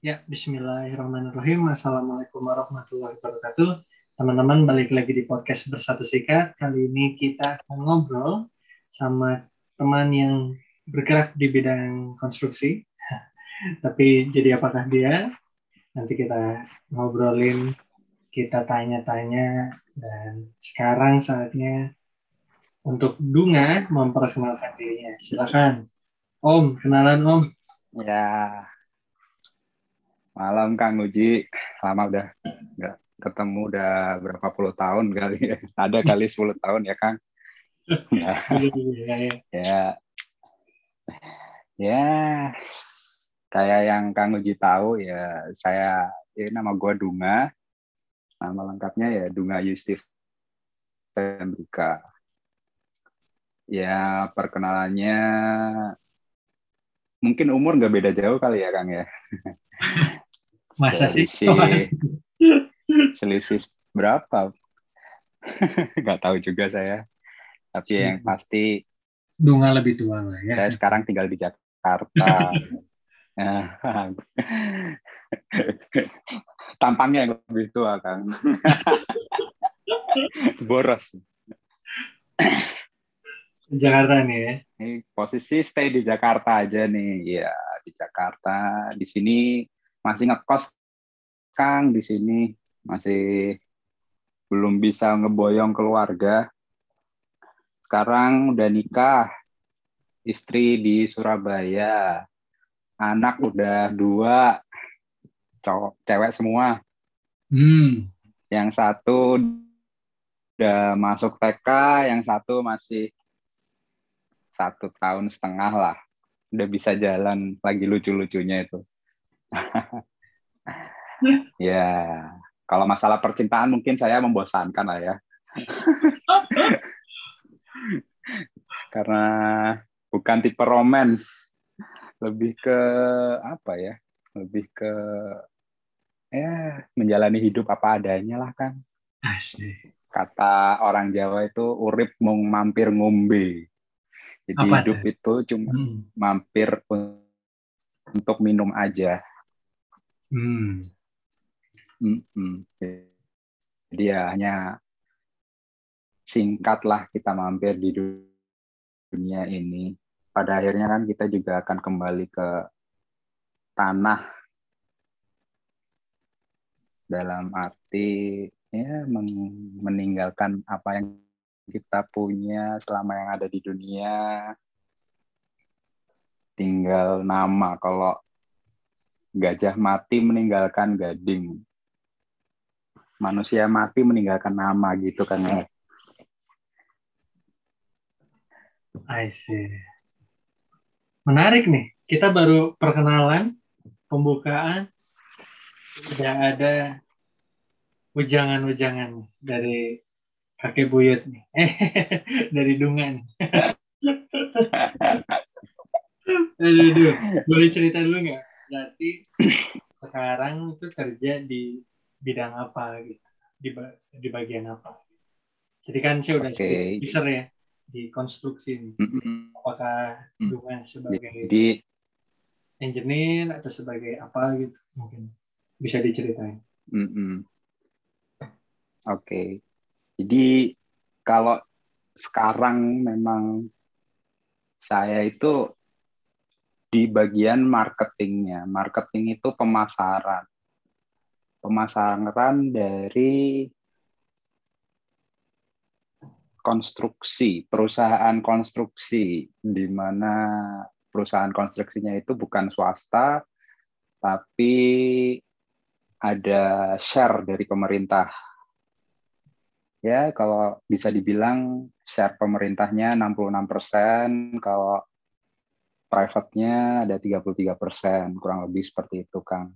Ya, bismillahirrahmanirrahim. Assalamualaikum warahmatullahi wabarakatuh. Teman-teman, balik lagi di podcast Bersatu Sikat. Kali ini kita akan ngobrol sama teman yang bergerak di bidang konstruksi. Tapi jadi apakah dia? Nanti kita ngobrolin, kita tanya-tanya, dan sekarang saatnya untuk Dunga memperkenalkan dirinya. Silakan. Om, kenalan Om. Ya, Malam Kang Uji, lama udah nggak ketemu udah berapa puluh tahun kali ya. Ada kali 10 tahun ya Kang. Ya. ya. Ya. Kayak yang Kang Uji tahu ya saya ini nama gue Dunga. Nama lengkapnya ya Dunga Yustif Pembrika. Ya perkenalannya mungkin umur nggak beda jauh kali ya Kang ya. Masa sih? Selisih berapa? Gak tahu juga saya. Tapi yang pasti Dunga lebih tua lah ya. Saya sekarang tinggal di Jakarta. Tampangnya yang lebih tua, Kang. Boros. Jakarta nih ya. Ini posisi stay di Jakarta aja nih. Ya, di Jakarta. Di sini masih ngekos Kang di sini masih belum bisa ngeboyong keluarga. Sekarang udah nikah, istri di Surabaya, anak udah dua, cowok cewek semua. Hmm. Yang satu udah masuk TK, yang satu masih satu tahun setengah lah, udah bisa jalan lagi lucu-lucunya itu. ya, kalau masalah percintaan mungkin saya membosankan lah ya. Karena bukan tipe romance, lebih ke apa ya? Lebih ke ya menjalani hidup apa adanya lah kan. Asik. Kata orang Jawa itu urip mung mampir ngombe. Jadi apa hidup itu, itu cuma hmm. mampir untuk minum aja. Hmm. Mm-mm. Jadi ya hanya singkatlah kita mampir di dunia ini. Pada akhirnya kan kita juga akan kembali ke tanah dalam arti ya meninggalkan apa yang kita punya selama yang ada di dunia tinggal nama kalau gajah mati meninggalkan gading. Manusia mati meninggalkan nama gitu kan ya. I see. Menarik nih. Kita baru perkenalan, pembukaan. Sudah ada ujangan-ujangan dari kakek buyut nih. Dari Dungan. aduh, aduh. Boleh cerita dulu nggak? Berarti sekarang itu kerja di bidang apa gitu di di bagian apa jadi kan saya udah okay. user ya di konstruksi ini mm-hmm. apakah hubungan sebagai di engineer atau sebagai apa gitu mungkin bisa diceritain mm-hmm. oke okay. jadi kalau sekarang memang saya itu di bagian marketingnya. Marketing itu pemasaran. Pemasaran dari konstruksi, perusahaan konstruksi, di mana perusahaan konstruksinya itu bukan swasta, tapi ada share dari pemerintah. Ya, kalau bisa dibilang share pemerintahnya 66%, kalau private-nya ada 33 persen, kurang lebih seperti itu, Kang.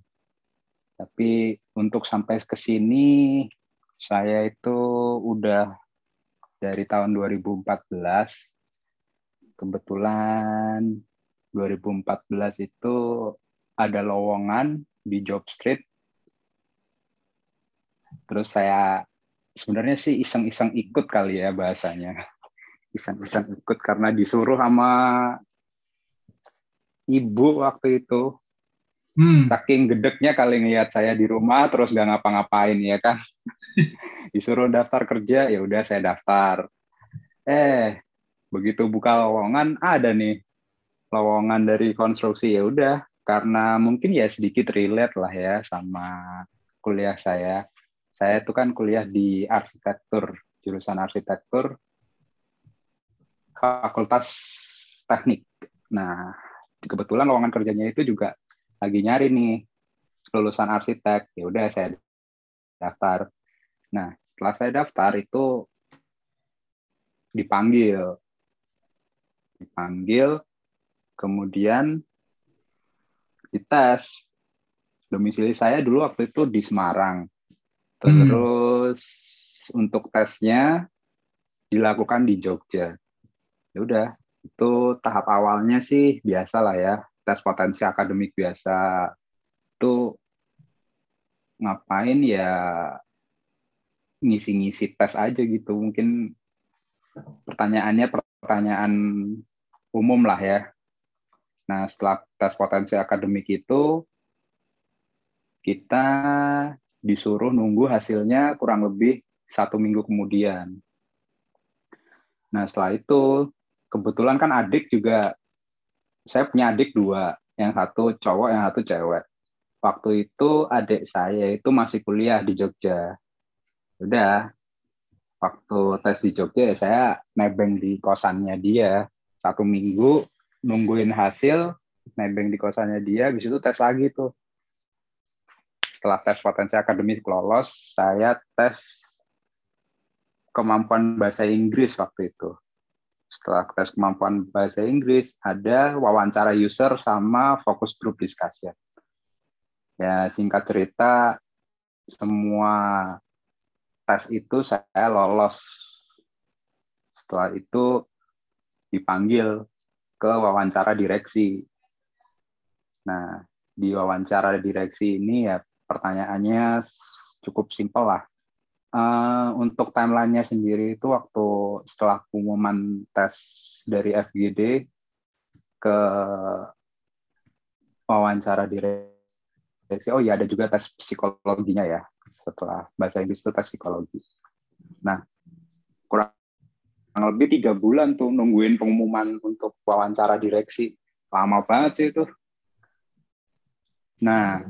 Tapi untuk sampai ke sini, saya itu udah dari tahun 2014. Kebetulan 2014 itu ada lowongan di Job Street. Terus saya sebenarnya sih iseng-iseng ikut kali ya bahasanya. Iseng-iseng ikut karena disuruh sama ibu waktu itu Hmm. Saking gedeknya kali ngeliat saya di rumah terus gak ngapa-ngapain ya kan. Disuruh daftar kerja ya udah saya daftar. Eh begitu buka lowongan ada nih lowongan dari konstruksi ya udah karena mungkin ya sedikit relate lah ya sama kuliah saya. Saya itu kan kuliah di arsitektur, jurusan arsitektur, fakultas teknik. Nah, kebetulan lowongan kerjanya itu juga lagi nyari nih lulusan arsitek. Ya udah saya daftar. Nah setelah saya daftar itu dipanggil. Dipanggil kemudian dites. Domisili saya dulu waktu itu di Semarang. Terus hmm. untuk tesnya dilakukan di Jogja. Ya udah itu tahap awalnya sih biasa lah ya tes potensi akademik biasa. Itu ngapain ya ngisi-ngisi tes aja gitu. Mungkin pertanyaannya pertanyaan umum lah ya. Nah setelah tes potensi akademik itu kita disuruh nunggu hasilnya kurang lebih satu minggu kemudian. Nah setelah itu kebetulan kan adik juga saya punya adik dua, yang satu cowok, yang satu cewek. Waktu itu adik saya itu masih kuliah di Jogja. Udah, waktu tes di Jogja ya saya nebeng di kosannya dia satu minggu nungguin hasil nebeng di kosannya dia habis itu tes lagi tuh setelah tes potensi akademik lolos saya tes kemampuan bahasa Inggris waktu itu setelah tes kemampuan bahasa Inggris ada wawancara user sama fokus group discussion ya singkat cerita semua tes itu saya lolos. Setelah itu dipanggil ke wawancara direksi. Nah di wawancara direksi ini ya pertanyaannya cukup simpel lah Uh, untuk timelinenya sendiri itu waktu setelah pengumuman tes dari FGD ke wawancara direksi. Oh iya ada juga tes psikologinya ya setelah bahasa Inggris itu tes psikologi. Nah kurang lebih tiga bulan tuh nungguin pengumuman untuk wawancara direksi. Lama banget sih itu. Nah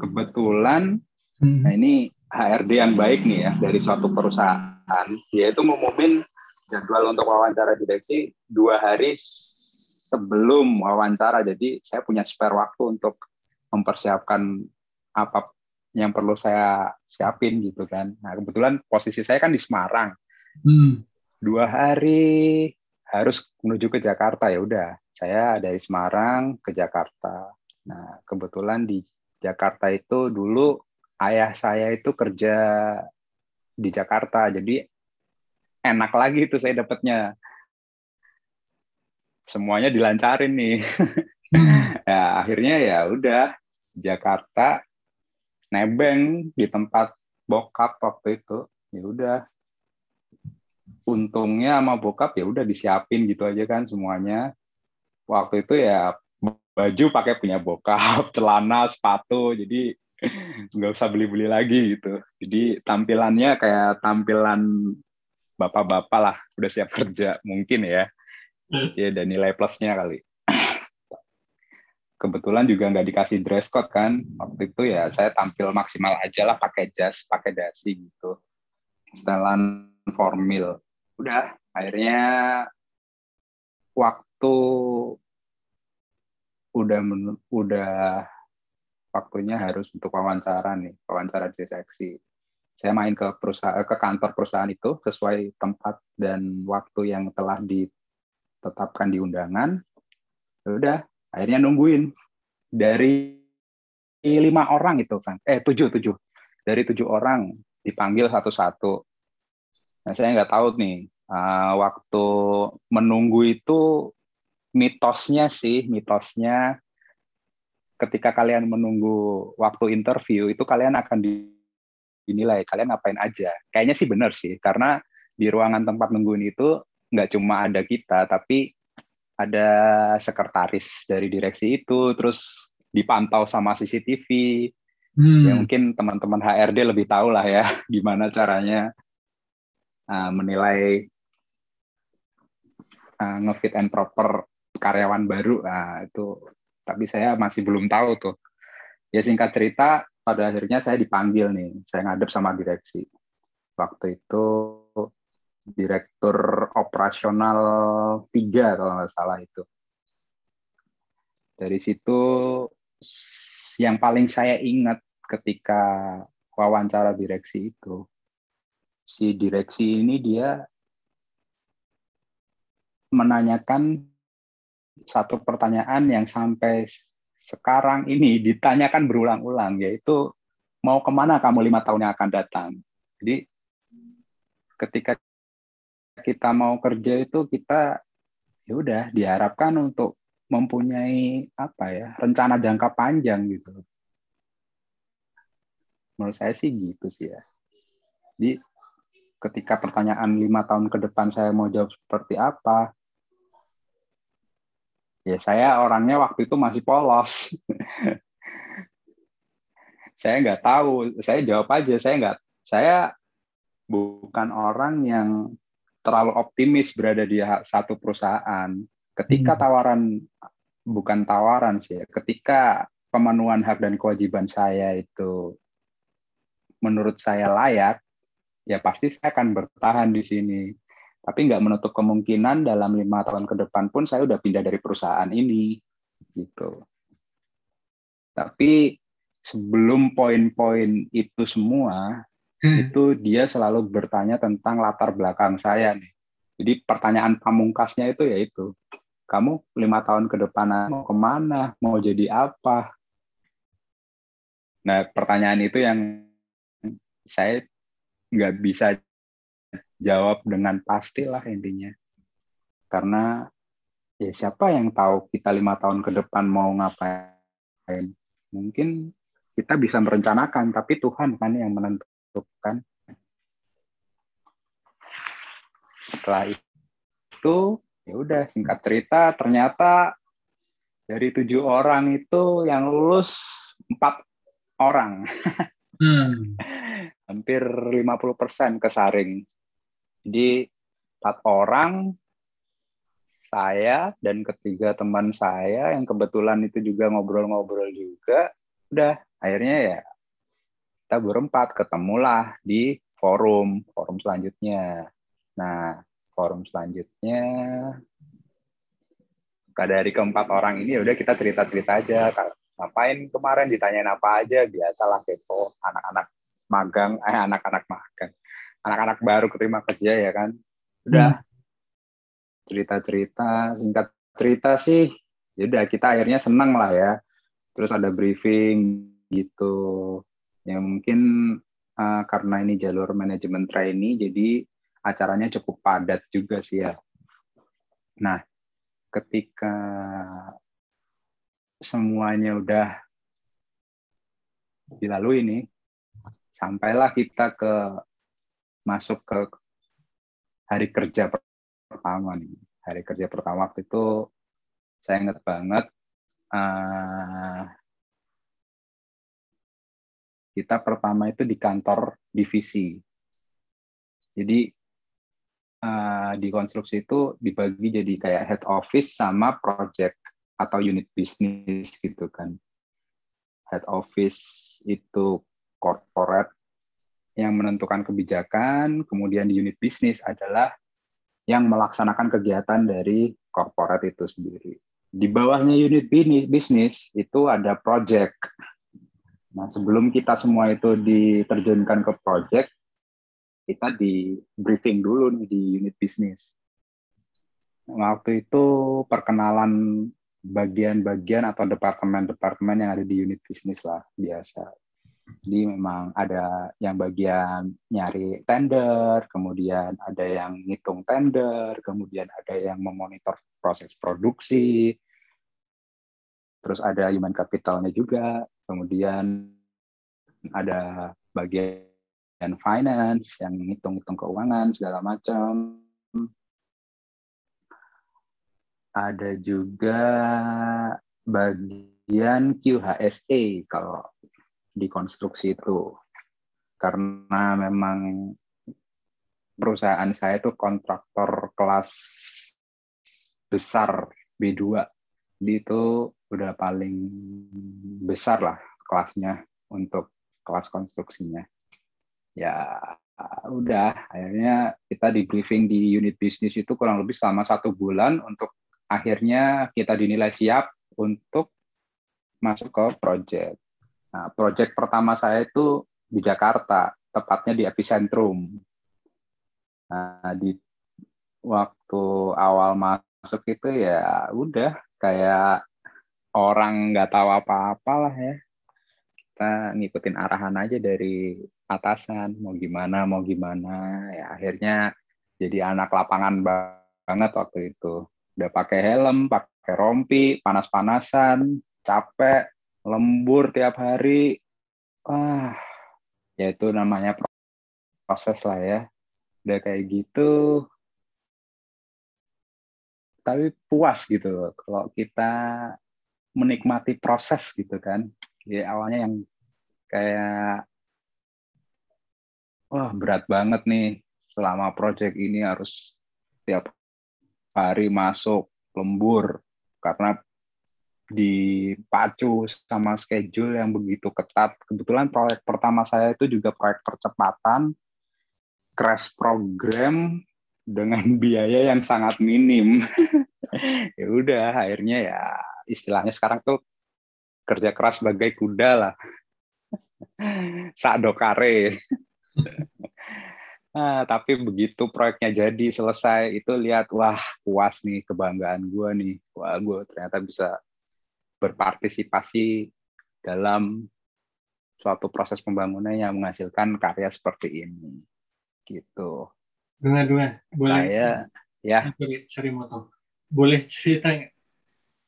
kebetulan hmm. nah ini HRD yang baik nih ya dari suatu perusahaan, dia itu ngumumin jadwal untuk wawancara direksi dua hari sebelum wawancara. Jadi saya punya spare waktu untuk mempersiapkan apa yang perlu saya siapin gitu kan. Nah kebetulan posisi saya kan di Semarang. Hmm. Dua hari harus menuju ke Jakarta ya udah. Saya dari Semarang ke Jakarta. Nah kebetulan di Jakarta itu dulu ayah saya itu kerja di Jakarta, jadi enak lagi itu saya dapatnya. Semuanya dilancarin nih. Ya akhirnya ya udah Jakarta nebeng di tempat bokap waktu itu. Ya udah. Untungnya sama bokap ya udah disiapin gitu aja kan semuanya. Waktu itu ya baju pakai punya bokap, celana, sepatu. Jadi nggak usah beli-beli lagi gitu. Jadi tampilannya kayak tampilan bapak-bapak lah, udah siap kerja mungkin ya. Ya dan nilai plusnya kali. Kebetulan juga nggak dikasih dress code kan. Waktu itu ya saya tampil maksimal aja lah pakai jas, pakai dasi gitu. Setelan formal. Udah, akhirnya waktu udah udah waktunya harus untuk wawancara nih, wawancara direksi. Saya main ke perusahaan ke kantor perusahaan itu sesuai tempat dan waktu yang telah ditetapkan di undangan. Ya udah, akhirnya nungguin dari lima orang itu kan, eh tujuh tujuh dari tujuh orang dipanggil satu-satu. Nah saya nggak tahu nih uh, waktu menunggu itu mitosnya sih mitosnya ketika kalian menunggu waktu interview itu kalian akan dinilai kalian ngapain aja. Kayaknya sih benar sih karena di ruangan tempat nungguin itu nggak cuma ada kita tapi ada sekretaris dari direksi itu, terus dipantau sama CCTV. Hmm. Ya mungkin teman-teman HRD lebih tahu lah ya gimana caranya uh, menilai uh, ngefit and proper karyawan baru. Nah, itu tapi saya masih belum tahu tuh. Ya singkat cerita pada akhirnya saya dipanggil nih, saya ngadep sama direksi. Waktu itu direktur operasional tiga kalau nggak salah itu. Dari situ yang paling saya ingat ketika wawancara direksi itu, si direksi ini dia menanyakan satu pertanyaan yang sampai sekarang ini ditanyakan berulang-ulang, yaitu mau ke mana kamu lima tahun yang akan datang. Jadi ketika kita mau kerja itu kita ya udah diharapkan untuk mempunyai apa ya rencana jangka panjang gitu. Menurut saya sih gitu sih ya. Jadi ketika pertanyaan lima tahun ke depan saya mau jawab seperti apa, ya saya orangnya waktu itu masih polos. saya nggak tahu, saya jawab aja, saya nggak, saya bukan orang yang terlalu optimis berada di satu perusahaan. Ketika hmm. tawaran bukan tawaran sih, ketika pemenuhan hak dan kewajiban saya itu menurut saya layak, ya pasti saya akan bertahan di sini. Tapi nggak menutup kemungkinan dalam lima tahun ke depan pun saya udah pindah dari perusahaan ini, gitu. Tapi sebelum poin-poin itu semua, hmm. itu dia selalu bertanya tentang latar belakang saya nih. Jadi pertanyaan pamungkasnya itu yaitu, kamu lima tahun ke depan mau ke mana, mau jadi apa? Nah pertanyaan itu yang saya nggak bisa jawab dengan pasti lah intinya. Karena ya siapa yang tahu kita lima tahun ke depan mau ngapain? Mungkin kita bisa merencanakan, tapi Tuhan kan yang menentukan kan setelah itu ya udah singkat cerita ternyata dari tujuh orang itu yang lulus empat orang hmm. hampir 50% kesaring jadi empat orang saya dan ketiga teman saya yang kebetulan itu juga ngobrol-ngobrol juga udah akhirnya ya kita berempat ketemulah di forum forum selanjutnya. Nah, forum selanjutnya dari keempat orang ini ya udah kita cerita-cerita aja ngapain kemarin ditanyain apa aja biasalah kepo anak-anak magang eh anak-anak magang anak-anak baru keterima kerja ya kan udah hmm. cerita-cerita singkat cerita sih ya udah kita akhirnya seneng lah ya terus ada briefing gitu Ya mungkin uh, karena ini jalur manajemen trainee, jadi acaranya cukup padat juga sih ya. Nah, ketika semuanya udah dilalui ini, sampailah kita ke masuk ke hari kerja pertama nih. Hari kerja pertama waktu itu saya ingat banget uh, kita pertama itu di kantor divisi. Jadi uh, di konstruksi itu dibagi jadi kayak head office sama project atau unit bisnis gitu kan. Head office itu corporate yang menentukan kebijakan, kemudian di unit bisnis adalah yang melaksanakan kegiatan dari corporate itu sendiri. Di bawahnya unit bisnis itu ada project Nah, sebelum kita semua itu diterjunkan ke project, kita di briefing dulu nih di unit bisnis. Waktu itu perkenalan bagian-bagian atau departemen-departemen yang ada di unit bisnis lah biasa. Jadi memang ada yang bagian nyari tender, kemudian ada yang ngitung tender, kemudian ada yang memonitor proses produksi, terus ada human capitalnya juga, kemudian ada bagian finance yang ngitung-ngitung keuangan segala macam. Ada juga bagian QHSE kalau di konstruksi itu. Karena memang perusahaan saya itu kontraktor kelas besar B2 itu udah paling besar lah kelasnya untuk kelas konstruksinya. Ya udah. Akhirnya kita di briefing di unit bisnis itu kurang lebih selama satu bulan untuk akhirnya kita dinilai siap untuk masuk ke project. Nah, project pertama saya itu di Jakarta, tepatnya di epicentrum. Nah, di waktu awal masuk itu ya udah kayak orang nggak tahu apa-apa lah ya. Kita ngikutin arahan aja dari atasan, mau gimana, mau gimana. Ya akhirnya jadi anak lapangan banget waktu itu. Udah pakai helm, pakai rompi, panas-panasan, capek, lembur tiap hari. Wah, ya itu namanya proses lah ya. Udah kayak gitu. Tapi puas gitu kalau kita menikmati proses gitu kan. Ya awalnya yang kayak wah berat banget nih selama project ini harus tiap hari masuk lembur karena dipacu sama schedule yang begitu ketat. Kebetulan proyek pertama saya itu juga proyek percepatan crash program dengan biaya yang sangat minim. ya udah, akhirnya ya istilahnya sekarang tuh kerja keras sebagai kuda lah. Sakdo kare. Nah, tapi begitu proyeknya jadi selesai itu lihat wah puas nih kebanggaan gue nih wah gue ternyata bisa berpartisipasi dalam suatu proses pembangunan yang menghasilkan karya seperti ini. Gitu. Dengar, dengar. Boleh. Saya, ya. Sorry, moto. Boleh cerita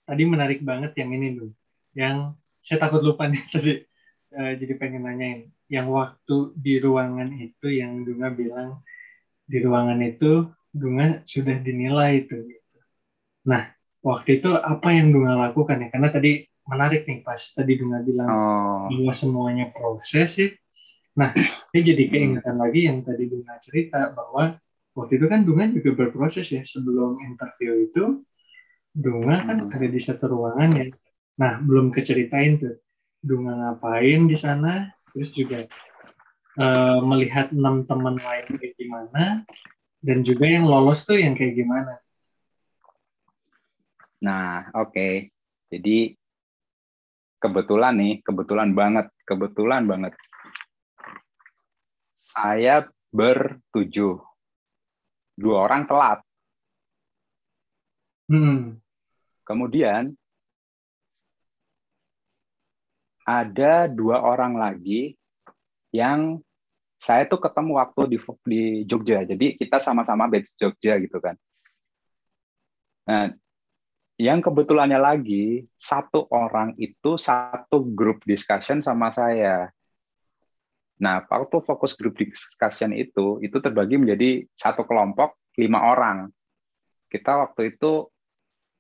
Tadi menarik banget yang ini dulu. Yang saya takut lupa nih tadi. Uh, jadi pengen nanyain. Yang waktu di ruangan itu yang Dunga bilang di ruangan itu Dunga sudah dinilai itu. Gitu. Nah, waktu itu apa yang Dunga lakukan ya? Karena tadi menarik nih pas tadi Dunga bilang oh. bahwa semuanya proses sih. Nah, ini jadi keingetan lagi yang tadi Dunga cerita bahwa waktu itu kan Dunga juga berproses ya sebelum interview itu. Dunga kan hmm. ada di satu ruangan ya. Nah, belum keceritain tuh. Dunga ngapain di sana, terus juga uh, melihat enam teman lain kayak gimana, dan juga yang lolos tuh yang kayak gimana. Nah, oke. Okay. Jadi kebetulan nih, kebetulan banget, kebetulan banget. Saya bertujuh. Dua orang telat. Hmm. Kemudian ada dua orang lagi yang saya tuh ketemu waktu di di Jogja. Jadi kita sama-sama batch Jogja gitu kan. Nah, yang kebetulannya lagi satu orang itu satu grup discussion sama saya. Nah, waktu fokus grup discussion itu itu terbagi menjadi satu kelompok lima orang. Kita waktu itu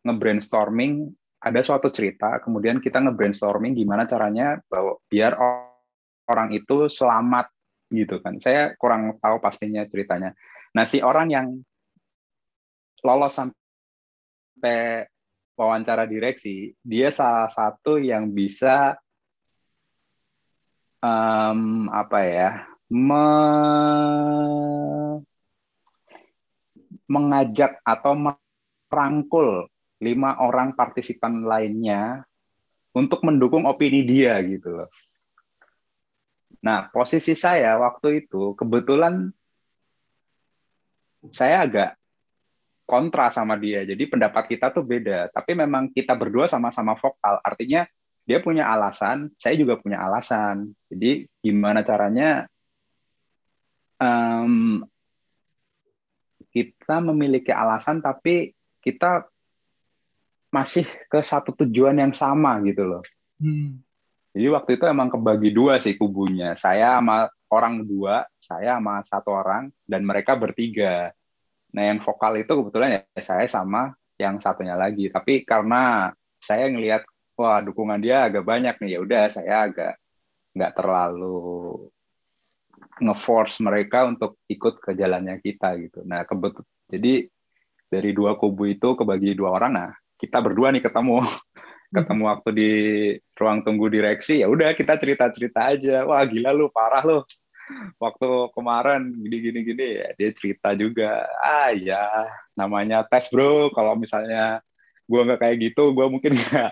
nge-brainstorming ada suatu cerita, kemudian kita nge-brainstorming gimana caranya bahwa biar orang itu selamat gitu kan. Saya kurang tahu pastinya ceritanya. Nah, si orang yang lolos sampai wawancara direksi, dia salah satu yang bisa um, apa ya me mengajak atau merangkul lima orang partisipan lainnya untuk mendukung opini dia gitu loh. Nah, posisi saya waktu itu kebetulan saya agak kontra sama dia. Jadi pendapat kita tuh beda. Tapi memang kita berdua sama-sama vokal. Artinya dia punya alasan, saya juga punya alasan. Jadi gimana caranya um, kita memiliki alasan tapi kita masih ke satu tujuan yang sama gitu loh. Hmm. Jadi waktu itu emang kebagi dua sih kubunya. Saya sama orang dua, saya sama satu orang, dan mereka bertiga. Nah, yang vokal itu kebetulan ya saya sama yang satunya lagi. Tapi karena saya ngelihat wah dukungan dia agak banyak nih ya udah saya agak nggak terlalu ngeforce mereka untuk ikut ke jalannya kita gitu. Nah kebet jadi dari dua kubu itu kebagi dua orang. Nah kita berdua nih ketemu ketemu waktu di ruang tunggu direksi ya udah kita cerita cerita aja wah gila lu parah lu waktu kemarin gini gini gini ya dia cerita juga ah ya namanya tes bro. Kalau misalnya gue nggak kayak gitu gue mungkin nggak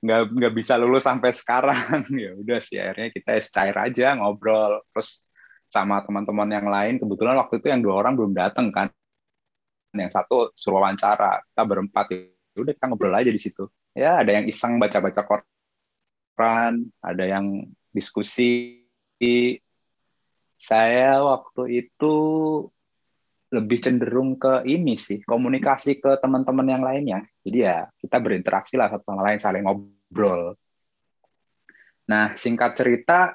nggak nggak bisa lulus sampai sekarang. Ya udah sih akhirnya kita cair aja ngobrol. Terus sama teman-teman yang lain kebetulan waktu itu yang dua orang belum datang kan. Yang satu suruh wawancara kita berempat. Ya udah kita ngobrol aja di situ. Ya ada yang iseng baca-baca koran ada yang diskusi saya waktu itu lebih cenderung ke ini sih komunikasi ke teman-teman yang lainnya. Jadi ya kita berinteraksi lah satu sama lain saling ngobrol. Nah singkat cerita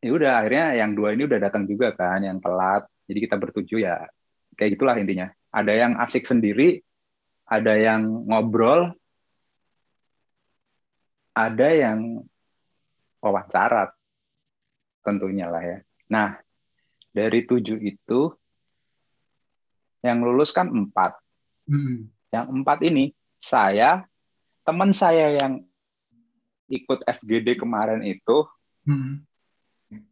ya udah akhirnya yang dua ini udah datang juga kan yang telat. Jadi kita bertujuh ya kayak gitulah intinya. Ada yang asik sendiri ada yang ngobrol ada yang wawancara tentunya lah ya nah dari tujuh itu yang lulus kan empat. Hmm. Yang empat ini saya, teman saya yang ikut FGD kemarin itu, hmm.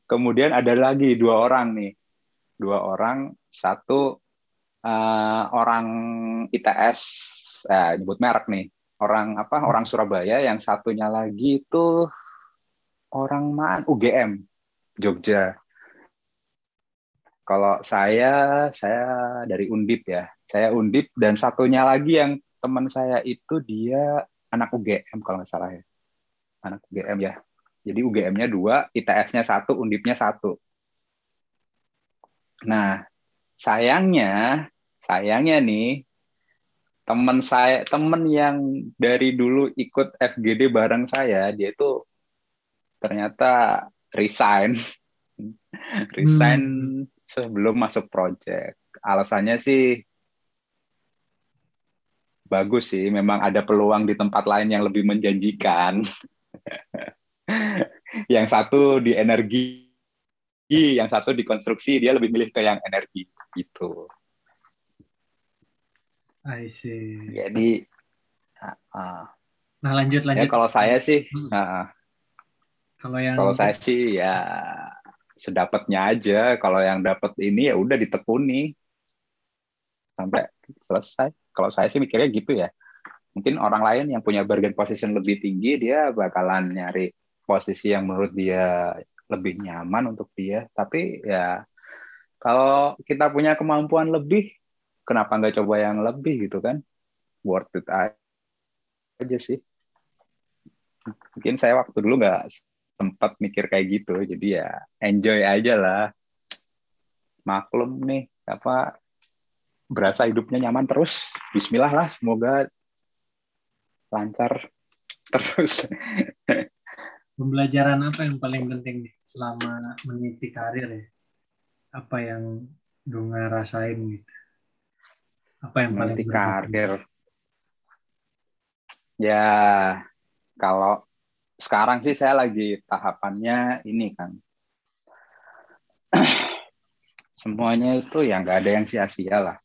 kemudian ada lagi dua orang nih, dua orang, satu uh, orang ITS, eh, nyebut merek nih, orang apa? Orang Surabaya, yang satunya lagi itu orang mana? UGM, Jogja. Kalau saya, saya dari Undip ya. Saya Undip dan satunya lagi yang teman saya itu dia anak UGM kalau nggak salah ya. Anak UGM ya. Jadi UGM-nya dua, ITS-nya satu, Undipnya satu. Nah, sayangnya, sayangnya nih, teman saya, teman yang dari dulu ikut FGD bareng saya, dia itu ternyata resign, resign hmm sebelum masuk project. Alasannya sih bagus sih, memang ada peluang di tempat lain yang lebih menjanjikan. yang satu di energi, yang satu di konstruksi, dia lebih milih ke yang energi gitu. I see. Jadi, uh, nah lanjut lanjut. Ya, kalau saya sih, hmm. uh, kalau yang kalau saya sih ya sedapatnya aja. Kalau yang dapat ini ya udah ditekuni sampai selesai. Kalau saya sih mikirnya gitu ya. Mungkin orang lain yang punya bargain position lebih tinggi dia bakalan nyari posisi yang menurut dia lebih nyaman untuk dia. Tapi ya kalau kita punya kemampuan lebih, kenapa nggak coba yang lebih gitu kan? Worth it aja sih. Mungkin saya waktu dulu nggak sempat mikir kayak gitu. Jadi ya enjoy aja lah. Maklum nih apa berasa hidupnya nyaman terus. Bismillah lah semoga lancar terus. Pembelajaran apa yang paling penting nih selama meniti karir ya? Apa yang Dunga rasain gitu? Apa yang meniti paling karir. Ya kalau sekarang sih saya lagi tahapannya ini kan. Semuanya itu ya nggak ada yang sia-sia lah.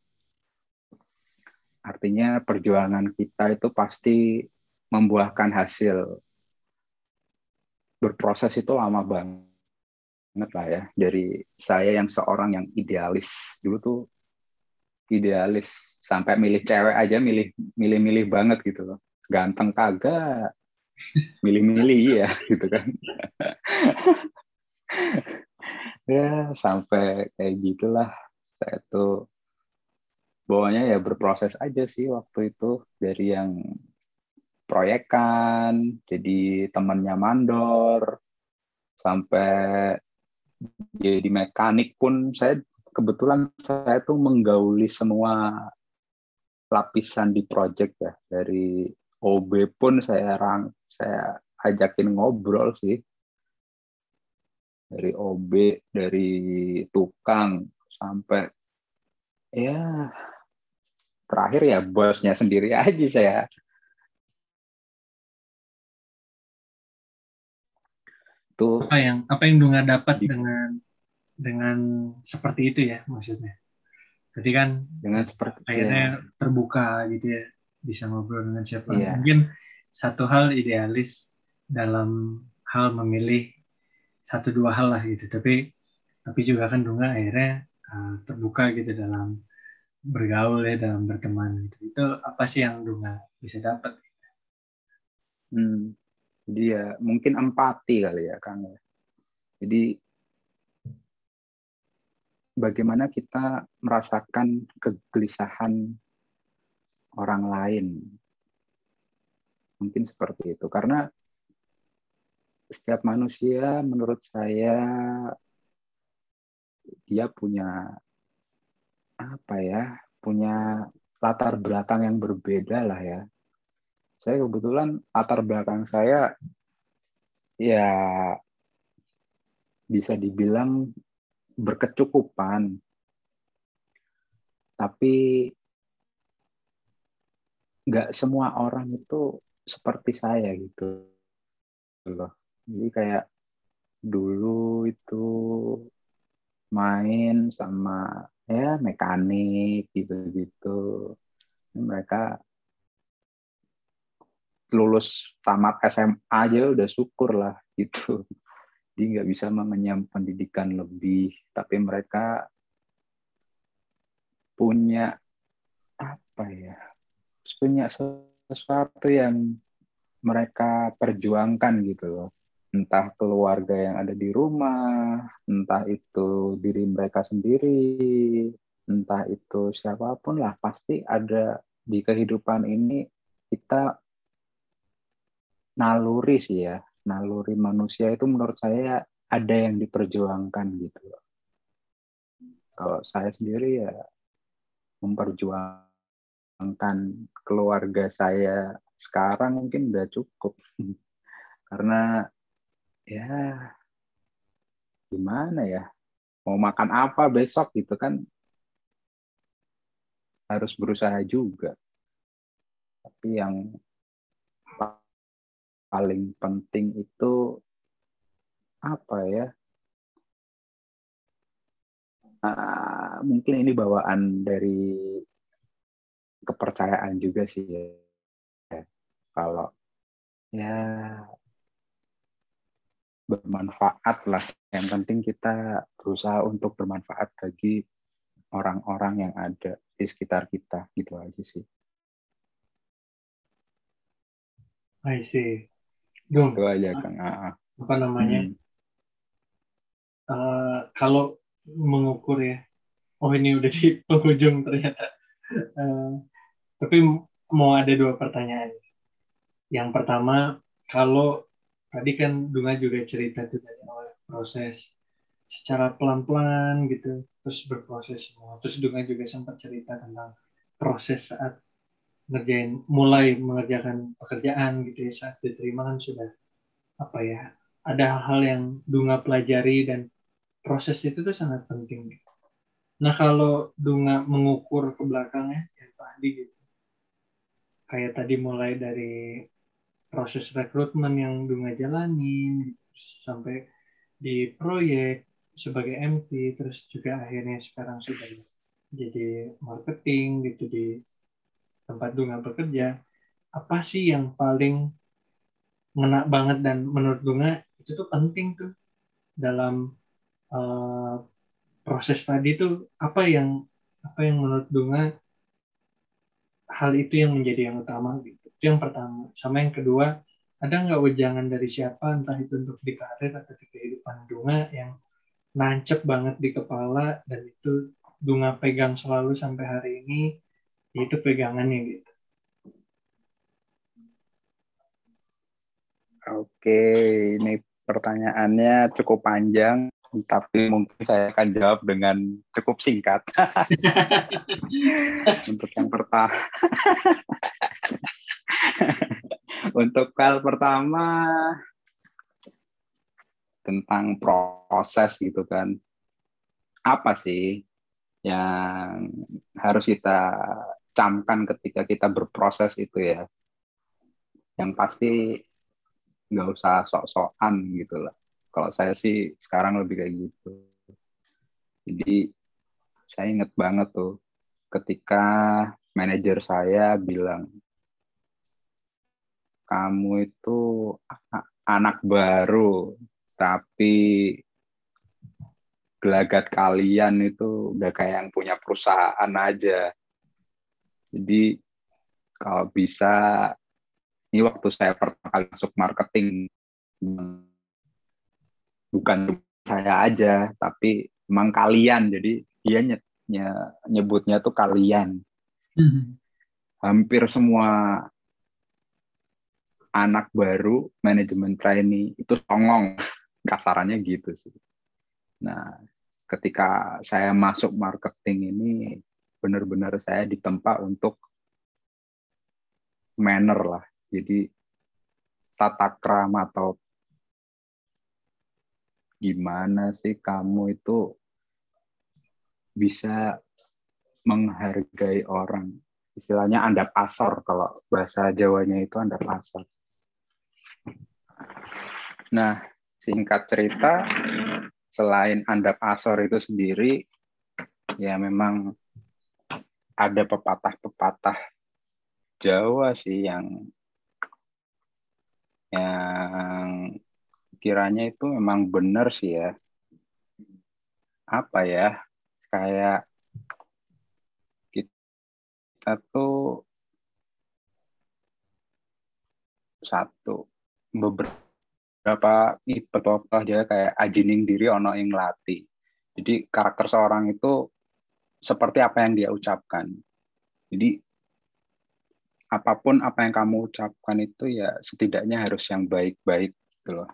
Artinya perjuangan kita itu pasti membuahkan hasil. Berproses itu lama banget lah ya. Dari saya yang seorang yang idealis dulu tuh idealis. Sampai milih cewek aja milih milih-milih banget gitu loh. Ganteng kagak milih-milih ya gitu kan. Ya sampai kayak gitulah. Saya tuh bawahnya ya berproses aja sih waktu itu. Dari yang proyekan jadi temannya mandor sampai jadi mekanik pun saya kebetulan saya tuh menggauli semua lapisan di project ya. Dari OB pun saya rang saya ajakin ngobrol sih dari OB dari tukang sampai ya terakhir ya bosnya sendiri aja saya tuh apa yang apa yang Dunga dapat dengan dengan seperti itu ya maksudnya jadi kan dengan seperti akhirnya ya. terbuka gitu ya bisa ngobrol dengan siapa ya. mungkin satu hal idealis dalam hal memilih satu dua hal lah gitu. Tapi tapi juga kan Dunga akhirnya uh, terbuka gitu dalam bergaul ya dalam berteman gitu. Itu apa sih yang Dunga bisa dapat? hmm, dia mungkin empati kali ya Kang. ya. Jadi bagaimana kita merasakan kegelisahan orang lain. Mungkin seperti itu. Karena setiap manusia menurut saya dia punya apa ya? Punya latar belakang yang berbeda lah ya. Saya kebetulan latar belakang saya ya bisa dibilang berkecukupan. Tapi nggak semua orang itu seperti saya gitu loh. Jadi kayak dulu itu main sama ya mekanik gitu-gitu. Mereka lulus tamat SMA aja udah syukur lah gitu. Dia nggak bisa mengenyam pendidikan lebih, tapi mereka punya apa ya? Punya sesuatu yang mereka perjuangkan gitu loh. Entah keluarga yang ada di rumah, entah itu diri mereka sendiri, entah itu siapa pun lah, pasti ada di kehidupan ini kita naluri sih ya, naluri manusia itu menurut saya ada yang diperjuangkan gitu loh. Kalau saya sendiri ya memperjuangkan keluarga saya sekarang mungkin udah cukup. Karena ya gimana ya? Mau makan apa besok gitu kan harus berusaha juga. Tapi yang paling penting itu apa ya? Uh, mungkin ini bawaan dari kepercayaan juga sih ya. Kalau ya bermanfaat lah. Yang penting kita berusaha untuk bermanfaat bagi orang-orang yang ada di sekitar kita gitu aja sih. I see. Dung, Itu aja Kang. Ah, apa namanya? Hmm. Uh, kalau mengukur ya, oh ini udah di penghujung ternyata. Uh, tapi mau ada dua pertanyaan. Yang pertama, kalau tadi kan Dunga juga cerita tuh dari awal proses secara pelan-pelan gitu, terus berproses semua. Terus Dunga juga sempat cerita tentang proses saat ngerjain mulai mengerjakan pekerjaan gitu ya saat diterima kan sudah apa ya ada hal-hal yang Dunga pelajari dan proses itu tuh sangat penting. Nah kalau Dunga mengukur ke belakangnya yang tadi gitu kayak tadi mulai dari proses rekrutmen yang Dunga jalanin terus sampai di proyek sebagai MT terus juga akhirnya sekarang sudah jadi marketing gitu di tempat Dunga bekerja, apa sih yang paling ngena banget dan menurut Dunga itu tuh penting tuh dalam uh, proses tadi tuh apa yang apa yang menurut Dunga hal itu yang menjadi yang utama gitu. Itu yang pertama. Sama yang kedua, ada nggak wejangan dari siapa entah itu untuk di karir atau di kehidupan Dunga yang nancep banget di kepala dan itu Dunga pegang selalu sampai hari ini itu pegangannya gitu. Oke, ini pertanyaannya cukup panjang, tapi mungkin saya akan jawab dengan cukup singkat. Untuk yang pertama, untuk hal pertama tentang proses gitu kan, apa sih yang harus kita camkan ketika kita berproses itu ya. Yang pasti nggak usah sok-sokan gitu lah. Kalau saya sih sekarang lebih kayak gitu. Jadi saya inget banget tuh ketika manajer saya bilang kamu itu anak baru tapi gelagat kalian itu udah kayak yang punya perusahaan aja. Jadi kalau bisa ini waktu saya pertama masuk marketing bukan saya aja tapi emang kalian. Jadi dia ny nyebutnya tuh kalian. Hmm. hampir semua anak baru manajemen trainee itu songong. Kasarannya gitu sih. Nah ketika saya masuk marketing ini benar-benar saya ditempa untuk manner lah. Jadi tata krama atau gimana sih kamu itu bisa menghargai orang. Istilahnya anda pasor kalau bahasa Jawanya itu anda pasor. Nah, singkat cerita, selain anda pasor itu sendiri, ya memang ada pepatah-pepatah Jawa sih yang yang kiranya itu memang benar sih ya. Apa ya? Kayak kita tuh satu beberapa beberapa aja kayak ajining diri ono ing lati. Jadi karakter seorang itu seperti apa yang dia ucapkan. Jadi apa pun apa yang kamu ucapkan itu ya setidaknya harus yang baik-baik gitu loh.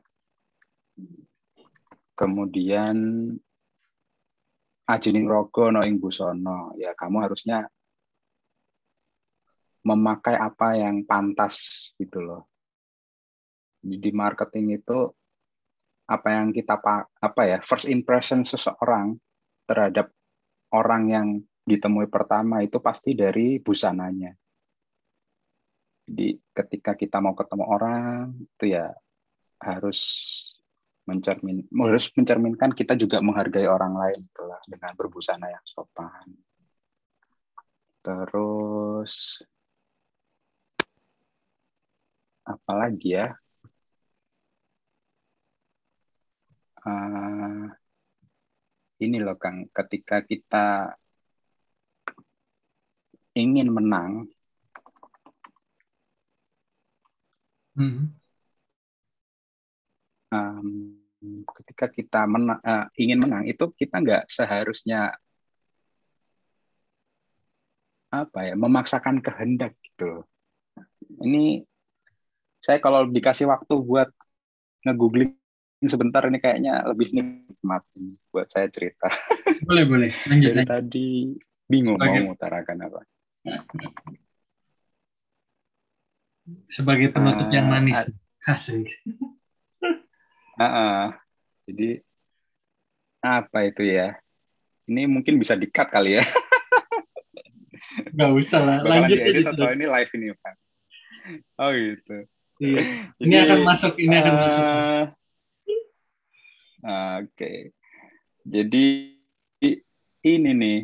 Kemudian ajining rogo no ing busono ya kamu harusnya memakai apa yang pantas gitu loh. Di marketing itu apa yang kita apa ya first impression seseorang terhadap orang yang ditemui pertama itu pasti dari busananya. Jadi ketika kita mau ketemu orang itu ya harus mencermin harus mencerminkan kita juga menghargai orang lain itulah dengan berbusana yang sopan. Terus apalagi ya? Uh, ini loh Kang, ketika kita ingin menang Hmm. Um, ketika kita menang, uh, ingin menang itu kita nggak seharusnya apa ya memaksakan kehendak gitu. Ini saya kalau dikasih waktu buat ngegoogling sebentar ini kayaknya lebih nikmat buat saya cerita. Boleh boleh. Lanjut. Dari tadi bingung Sebagai... mau mengutarakan apa. sebagai penutup uh, yang manis. Asik. Uh, uh, jadi apa itu ya? Ini mungkin bisa dikat kali ya. Gak usah lah. Lanjut aja atau ini live ini kan? Oh gitu. Iya. Ini akan masuk. Ini akan uh, masuk. Oke. Okay. Jadi ini nih.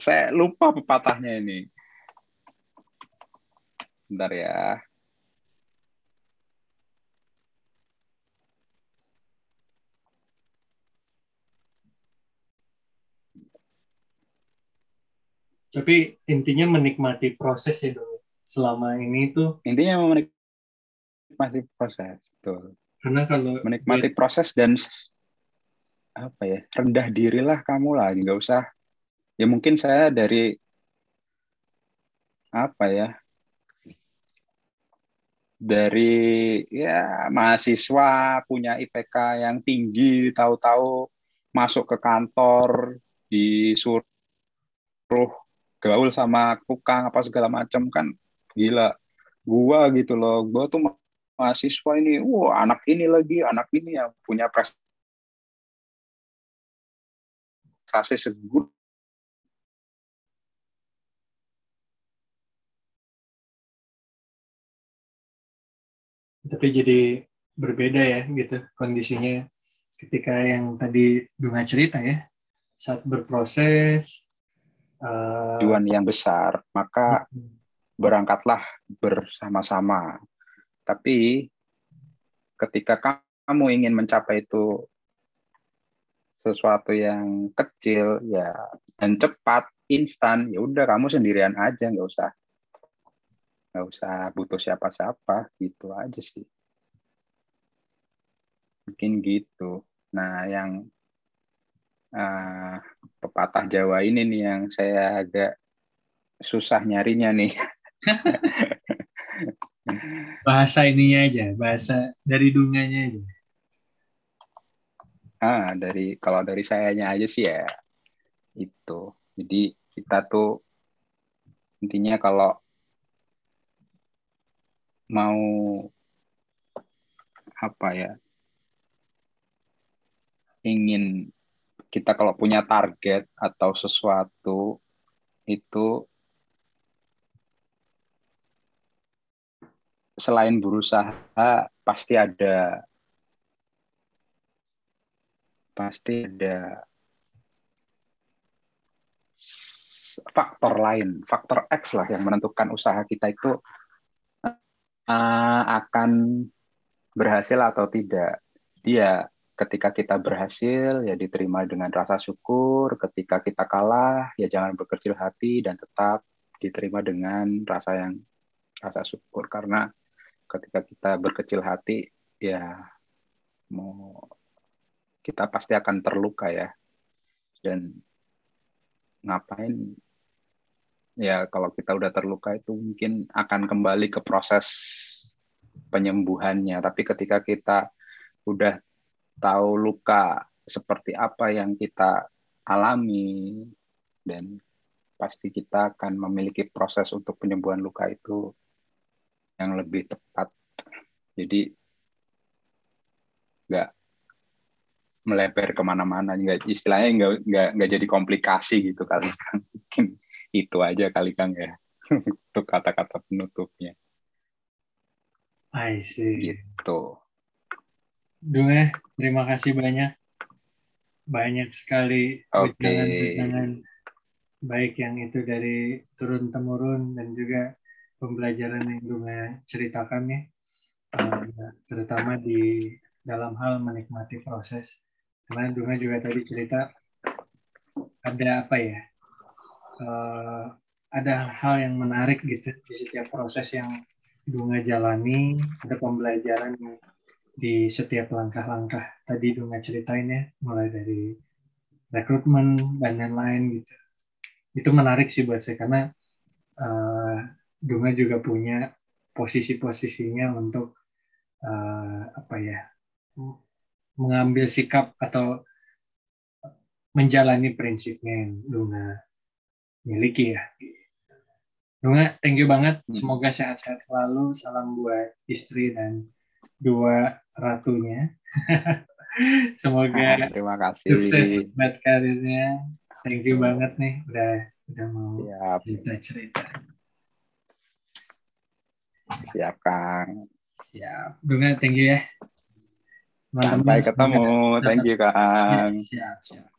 Saya lupa pepatahnya ini. Bentar ya. Tapi intinya menikmati proses ya dong. Selama ini tuh intinya menikmati proses, betul. Karena kalau menikmati proses dan apa ya rendah dirilah kamu lah nggak usah ya mungkin saya dari apa ya dari ya mahasiswa punya IPK yang tinggi tahu-tahu masuk ke kantor disuruh gaul sama tukang apa segala macam kan gila. Gua gitu loh gua tuh mahasiswa ini wah anak ini lagi anak ini yang punya prestasi segut tapi jadi berbeda ya gitu kondisinya ketika yang tadi Dunga cerita ya saat berproses tujuan yang besar maka berangkatlah bersama-sama. Tapi ketika kamu ingin mencapai itu sesuatu yang kecil ya dan cepat instan ya udah kamu sendirian aja nggak usah nggak usah butuh siapa-siapa gitu aja sih. Mungkin gitu. Nah yang uh, pepatah Jawa ini nih yang saya agak susah nyarinya nih. Bahasa ininya aja bahasa dari dunganya aja. Ah dari kalau dari sayanya aja sih ya itu. Jadi kita tuh intinya kalau mau apa ya ingin kita kalau punya target atau sesuatu itu selain berusaha pasti ada pasti ada faktor lain, faktor X lah yang menentukan usaha kita itu uh, akan berhasil atau tidak. Dia ketika kita berhasil ya diterima dengan rasa syukur, ketika kita kalah ya jangan berkecil hati dan tetap diterima dengan rasa yang rasa syukur. Karena ketika kita berkecil hati ya mau kita pasti akan terluka ya. Dan ngapain ya kalau kita udah terluka itu mungkin akan kembali ke proses penyembuhannya. Tapi ketika kita udah tahu luka seperti apa yang kita alami dan pasti kita akan memiliki proses untuk penyembuhan luka itu yang lebih tepat. Jadi nggak melebar ke mana-mana nggak istilahnya nggak nggak nggak jadi komplikasi gitu kali kan mungkin itu aja kali kang ya untuk kata-kata penutupnya. I see. Gitu Dunga terima kasih banyak. Banyak sekali okay. baik yang itu dari turun temurun dan juga pembelajaran yang Dunga ceritakan ya. Uh, terutama di dalam hal menikmati proses. Karena Dunga juga tadi cerita ada apa ya uh, ada hal yang menarik gitu di setiap proses yang Dunga jalani. Ada pembelajaran di setiap langkah-langkah tadi Dunga ceritain ya mulai dari rekrutmen dan lain-lain gitu itu menarik sih buat saya karena uh, Dunga juga punya posisi-posisinya untuk uh, apa ya mengambil sikap atau menjalani prinsipnya yang Luna miliki ya. Luna, thank you banget. Hmm. Semoga sehat-sehat selalu. Salam buat istri dan dua ratunya. Semoga ah, terima kasih. sukses buat karirnya. Thank you banget nih udah udah mau cerita-cerita. Siap, Kang. Siap. Bunga, thank you ya. Sampai ketemu. Thank you, Kang. Siap, siap.